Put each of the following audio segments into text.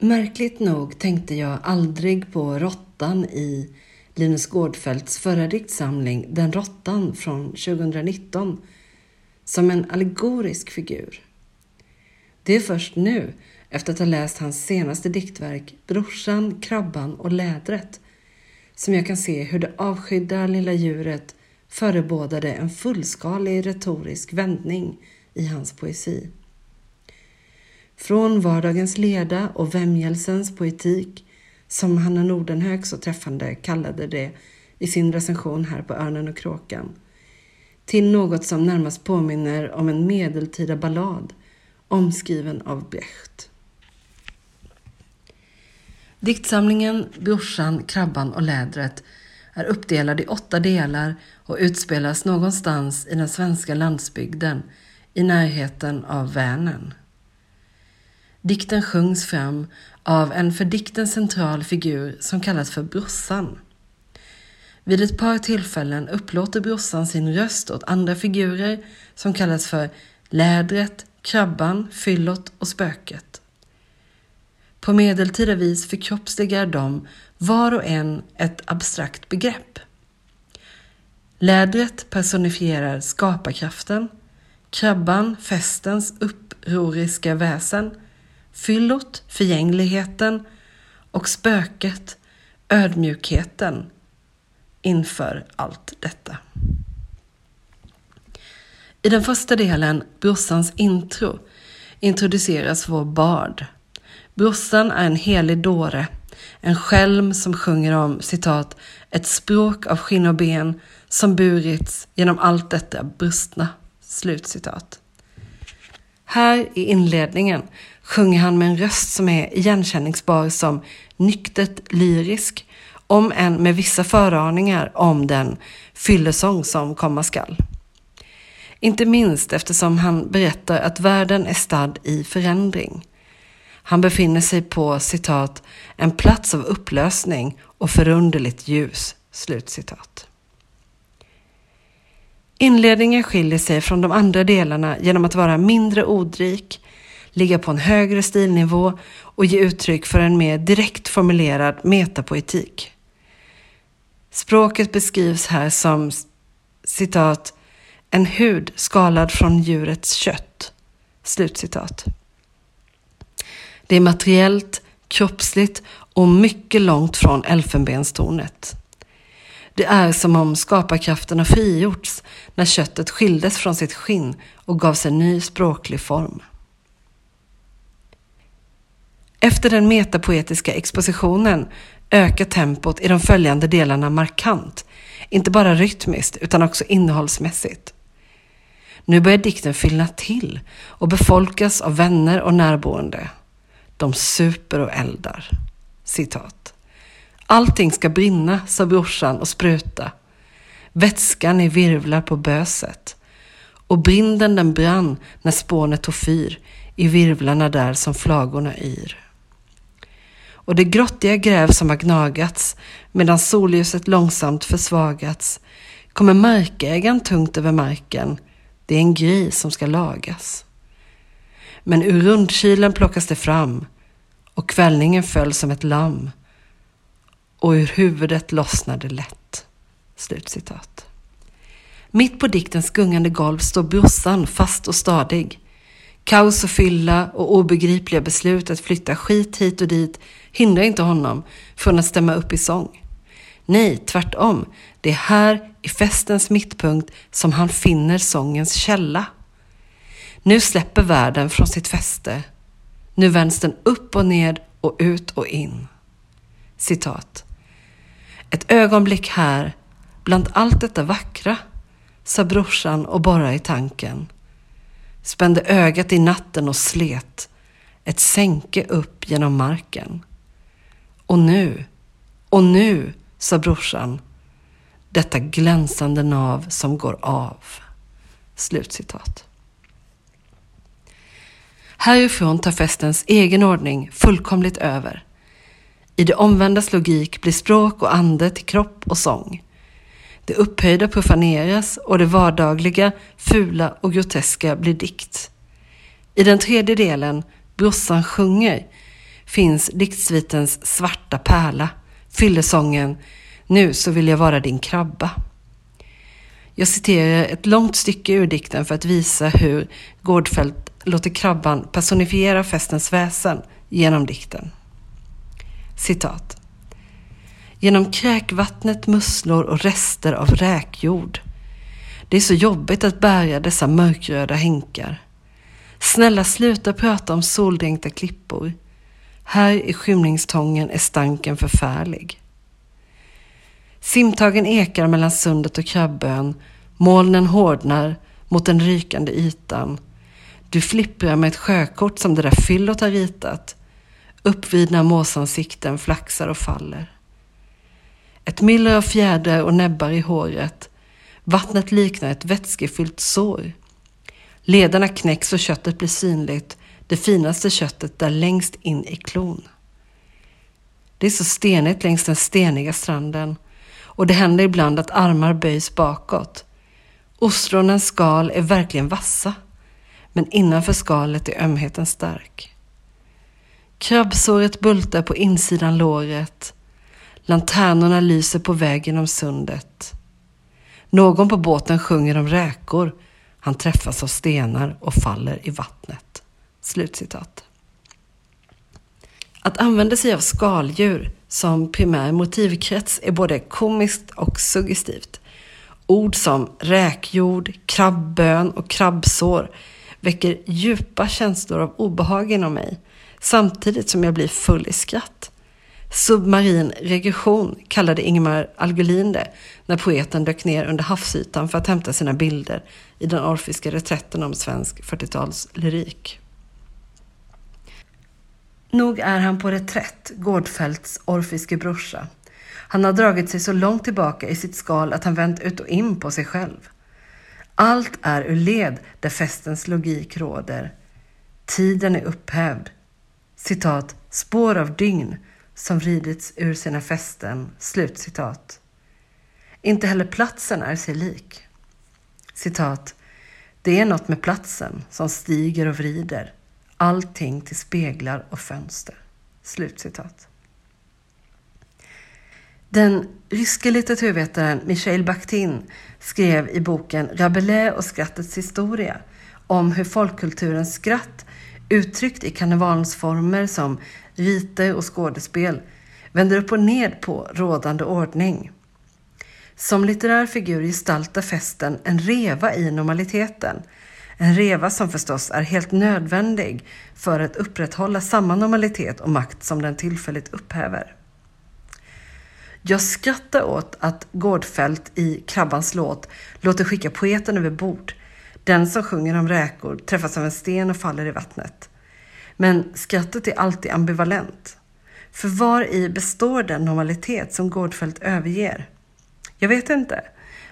Märkligt nog tänkte jag aldrig på råttan i Linus Gårdfeldts förra diktsamling Den råttan från 2019 som en allegorisk figur. Det är först nu, efter att ha läst hans senaste diktverk Brorsan, krabban och lädret, som jag kan se hur det avskydda lilla djuret förebådade en fullskalig retorisk vändning i hans poesi. Från vardagens leda och vämjelsens poetik, som Hanna Nordenhög så träffande kallade det i sin recension här på Örnen och kråkan, till något som närmast påminner om en medeltida ballad omskriven av Brecht. Diktsamlingen Brorsan, krabban och lädret är uppdelad i åtta delar och utspelas någonstans i den svenska landsbygden i närheten av Vänern. Dikten sjungs fram av en för dikten central figur som kallas för brorsan. Vid ett par tillfällen upplåter brorsan sin röst åt andra figurer som kallas för lädret, krabban, fyllot och spöket. På medeltida vis förkroppsligar de var och en ett abstrakt begrepp. Lädret personifierar skaparkraften, krabban festens upproriska väsen, fyllot förgängligheten och spöket ödmjukheten inför allt detta. I den första delen, brorsans intro, introduceras vår bard. Brorsan är en helig dåre, en skälm som sjunger om citat, ett språk av skinn och ben som burits genom allt detta brustna. Slutcitat. Här i inledningen sjunger han med en röst som är igenkänningsbar som nyktert lyrisk, om än med vissa föraningar om den fyllesång som komma skall. Inte minst eftersom han berättar att världen är stadd i förändring. Han befinner sig på citat, en plats av upplösning och förunderligt ljus. Slutcitat. Inledningen skiljer sig från de andra delarna genom att vara mindre ordrik, ligga på en högre stilnivå och ge uttryck för en mer direkt formulerad metapoetik. Språket beskrivs här som citat en hud skalad från djurets kött. Slutcitat. Det är materiellt, kroppsligt och mycket långt från elfenbenstornet. Det är som om skaparkraften har frigjorts när köttet skildes från sitt skinn och gavs en ny språklig form. Efter den metapoetiska expositionen ökar tempot i de följande delarna markant, inte bara rytmiskt utan också innehållsmässigt. Nu börjar dikten fyllna till och befolkas av vänner och närboende. De super och eldar. Citat. Allting ska brinna, sa brorsan och spruta. Vätskan i virvlar på böset. Och brinden den brann när spånet tog fyr i virvlarna där som flagorna yr. Och det grottiga gräv som har gnagats medan solljuset långsamt försvagats kommer markägaren tungt över marken. Det är en gris som ska lagas. Men ur rundkylen plockas det fram och kvällningen föll som ett lamm och ur huvudet lossnade lätt. Slutcitat. Mitt på diktens gungande golv står brorsan fast och stadig. Kaos och fylla och obegripliga beslut att flytta skit hit och dit hindrar inte honom från att stämma upp i sång. Nej, tvärtom. Det är här i festens mittpunkt som han finner sångens källa. Nu släpper världen från sitt fäste. Nu vänds den upp och ned och ut och in. Citat. Ett ögonblick här, bland allt detta vackra, sa brorsan och borrade i tanken. Spände ögat i natten och slet, ett sänke upp genom marken. Och nu, och nu, sa brorsan, detta glänsande nav som går av. Slutcitat. Härifrån tar festens egen ordning fullkomligt över. I det omvändas logik blir språk och ande till kropp och sång. Det upphöjda profaneras och det vardagliga, fula och groteska blir dikt. I den tredje delen, Brorsan sjunger, finns diktsvitens svarta pärla, fyllesången Nu så vill jag vara din krabba. Jag citerar ett långt stycke ur dikten för att visa hur Gårdfält låter krabban personifiera festens väsen genom dikten. Citat. Genom kräkvattnet, musslor och rester av räkjord. Det är så jobbigt att bära dessa mörkröda hänkar. Snälla sluta prata om soldränkta klippor. Här i skymningstången är stanken förfärlig. Simtagen ekar mellan sundet och krabbön. Molnen hårdnar mot den rykande ytan. Du flipprar med ett sjökort som det där fyllot har ritat. Uppvidna måsansikten flaxar och faller. Ett myller av fjädrar och näbbar i håret. Vattnet liknar ett vätskefyllt sår. Lederna knäcks och köttet blir synligt. Det finaste köttet där längst in i klon. Det är så stenigt längs den steniga stranden och det händer ibland att armar böjs bakåt. Ostronens skal är verkligen vassa, men innanför skalet är ömheten stark. Krabbsåret bultar på insidan låret. Lanternorna lyser på väg genom sundet. Någon på båten sjunger om räkor. Han träffas av stenar och faller i vattnet. Slutcitat. Att använda sig av skaldjur som primär motivkrets är både komiskt och suggestivt. Ord som räkjord, krabbön och krabbsår väcker djupa känslor av obehag inom mig samtidigt som jag blir full i skratt. Submarin regression kallade Ingmar Algulin det när poeten dök ner under havsytan för att hämta sina bilder i den orfiska reträtten om svensk 40-talslyrik. Nog är han på reträtt, Gårdfälts orfiske brorsa. Han har dragit sig så långt tillbaka i sitt skal att han vänt ut och in på sig själv. Allt är ur led där festens logik råder. Tiden är upphävd. Citat, spår av dygn som vridits ur sina fästen. Slutcitat. Inte heller platsen är sig lik. Citat. Det är något med platsen som stiger och vrider allting till speglar och fönster. Slutcitat. Den ryske litteraturvetaren Michail Bakhtin skrev i boken Rabelais och skrattets historia om hur folkkulturens skratt uttryckt i karnevalsformer som rite och skådespel vänder upp och ned på rådande ordning. Som litterär figur gestaltar festen en reva i normaliteten en reva som förstås är helt nödvändig för att upprätthålla samma normalitet och makt som den tillfälligt upphäver. Jag skrattar åt att Gårdfält i Krabbans låt låter skicka poeten över bord. Den som sjunger om räkor träffas av en sten och faller i vattnet. Men skrattet är alltid ambivalent. För var i består den normalitet som Gårdfält överger? Jag vet inte,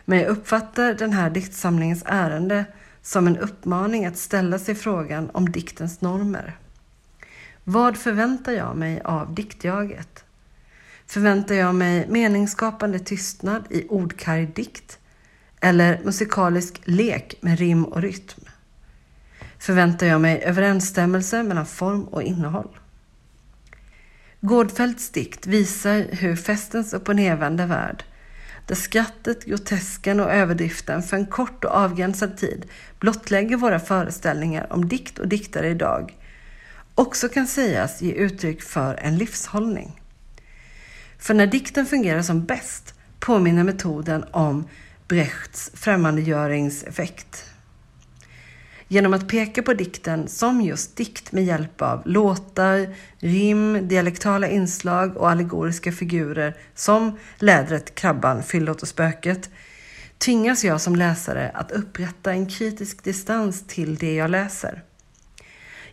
men jag uppfattar den här diktsamlingens ärende som en uppmaning att ställa sig frågan om diktens normer. Vad förväntar jag mig av diktjaget? Förväntar jag mig meningsskapande tystnad i ordkarg dikt eller musikalisk lek med rim och rytm? Förväntar jag mig överensstämmelse mellan form och innehåll? Gårdfälts dikt visar hur festens upp och nervända värld där skrattet, grotesken och överdriften för en kort och avgränsad tid blottlägger våra föreställningar om dikt och diktare idag, också kan sägas ge uttryck för en livshållning. För när dikten fungerar som bäst påminner metoden om Brechts främmandegöringseffekt genom att peka på dikten som just dikt med hjälp av låtar, rim, dialektala inslag och allegoriska figurer som lädret, krabban, fyllot och spöket tvingas jag som läsare att upprätta en kritisk distans till det jag läser.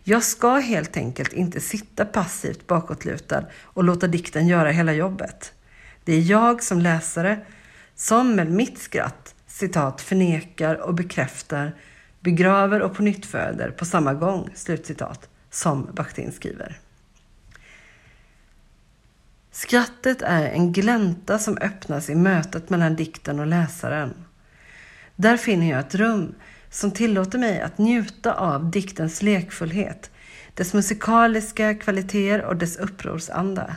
Jag ska helt enkelt inte sitta passivt bakåtlutad och låta dikten göra hela jobbet. Det är jag som läsare som med mitt skratt citat förnekar och bekräftar begraver och på nytt föder på samma gång, slutcitat, som Bakhtin skriver. Skrattet är en glänta som öppnas i mötet mellan dikten och läsaren. Där finner jag ett rum som tillåter mig att njuta av diktens lekfullhet, dess musikaliska kvaliteter och dess upprorsanda.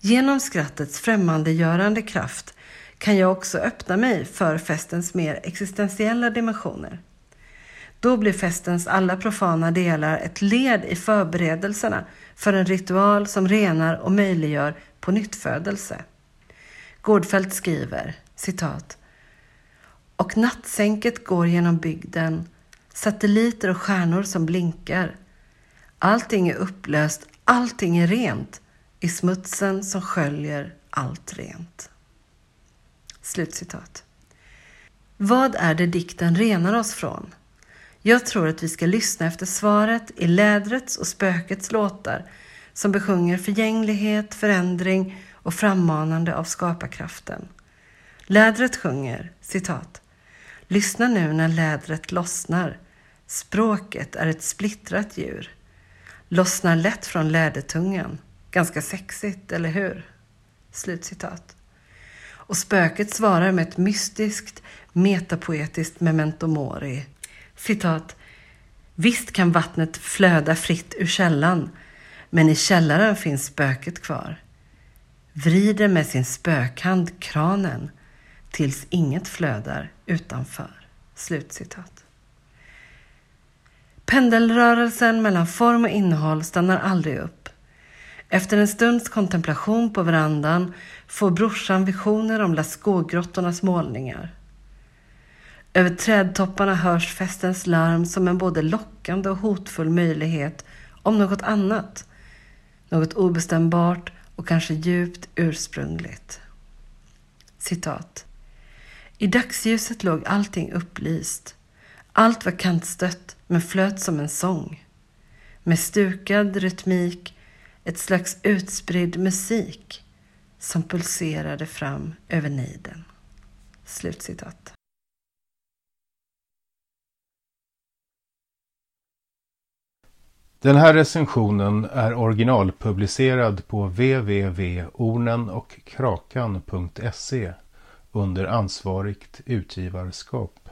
Genom skrattets främmandegörande kraft kan jag också öppna mig för festens mer existentiella dimensioner. Då blir festens alla profana delar ett led i förberedelserna för en ritual som renar och möjliggör på nyttfödelse. Gårdfält skriver, citat, och nattsänket går genom bygden, satelliter och stjärnor som blinkar. Allting är upplöst, allting är rent, i smutsen som sköljer allt rent. Slutcitat. Vad är det dikten renar oss från? Jag tror att vi ska lyssna efter svaret i lädrets och spökets låtar som besjunger förgänglighet, förändring och frammanande av skaparkraften. Lädret sjunger, citat, Lyssna nu när lädret lossnar. Språket är ett splittrat djur. Lossnar lätt från lädertungan. Ganska sexigt, eller hur? Slutcitat. Och spöket svarar med ett mystiskt, metapoetiskt memento mori. Citat. Visst kan vattnet flöda fritt ur källan, men i källaren finns spöket kvar. Vrider med sin spökhand kranen tills inget flödar utanför. Slutcitat. Pendelrörelsen mellan form och innehåll stannar aldrig upp. Efter en stunds kontemplation på verandan får brorsan visioner om Lascaux-grottornas målningar. Över trädtopparna hörs festens larm som en både lockande och hotfull möjlighet om något annat. Något obestämbart och kanske djupt ursprungligt. Citat. I dagsljuset låg allting upplyst. Allt var kantstött men flöt som en sång. Med stukad rytmik, ett slags utspridd musik som pulserade fram över nejden. Slutcitat. Den här recensionen är originalpublicerad på www.ornenochkrakan.se under ansvarigt utgivarskap.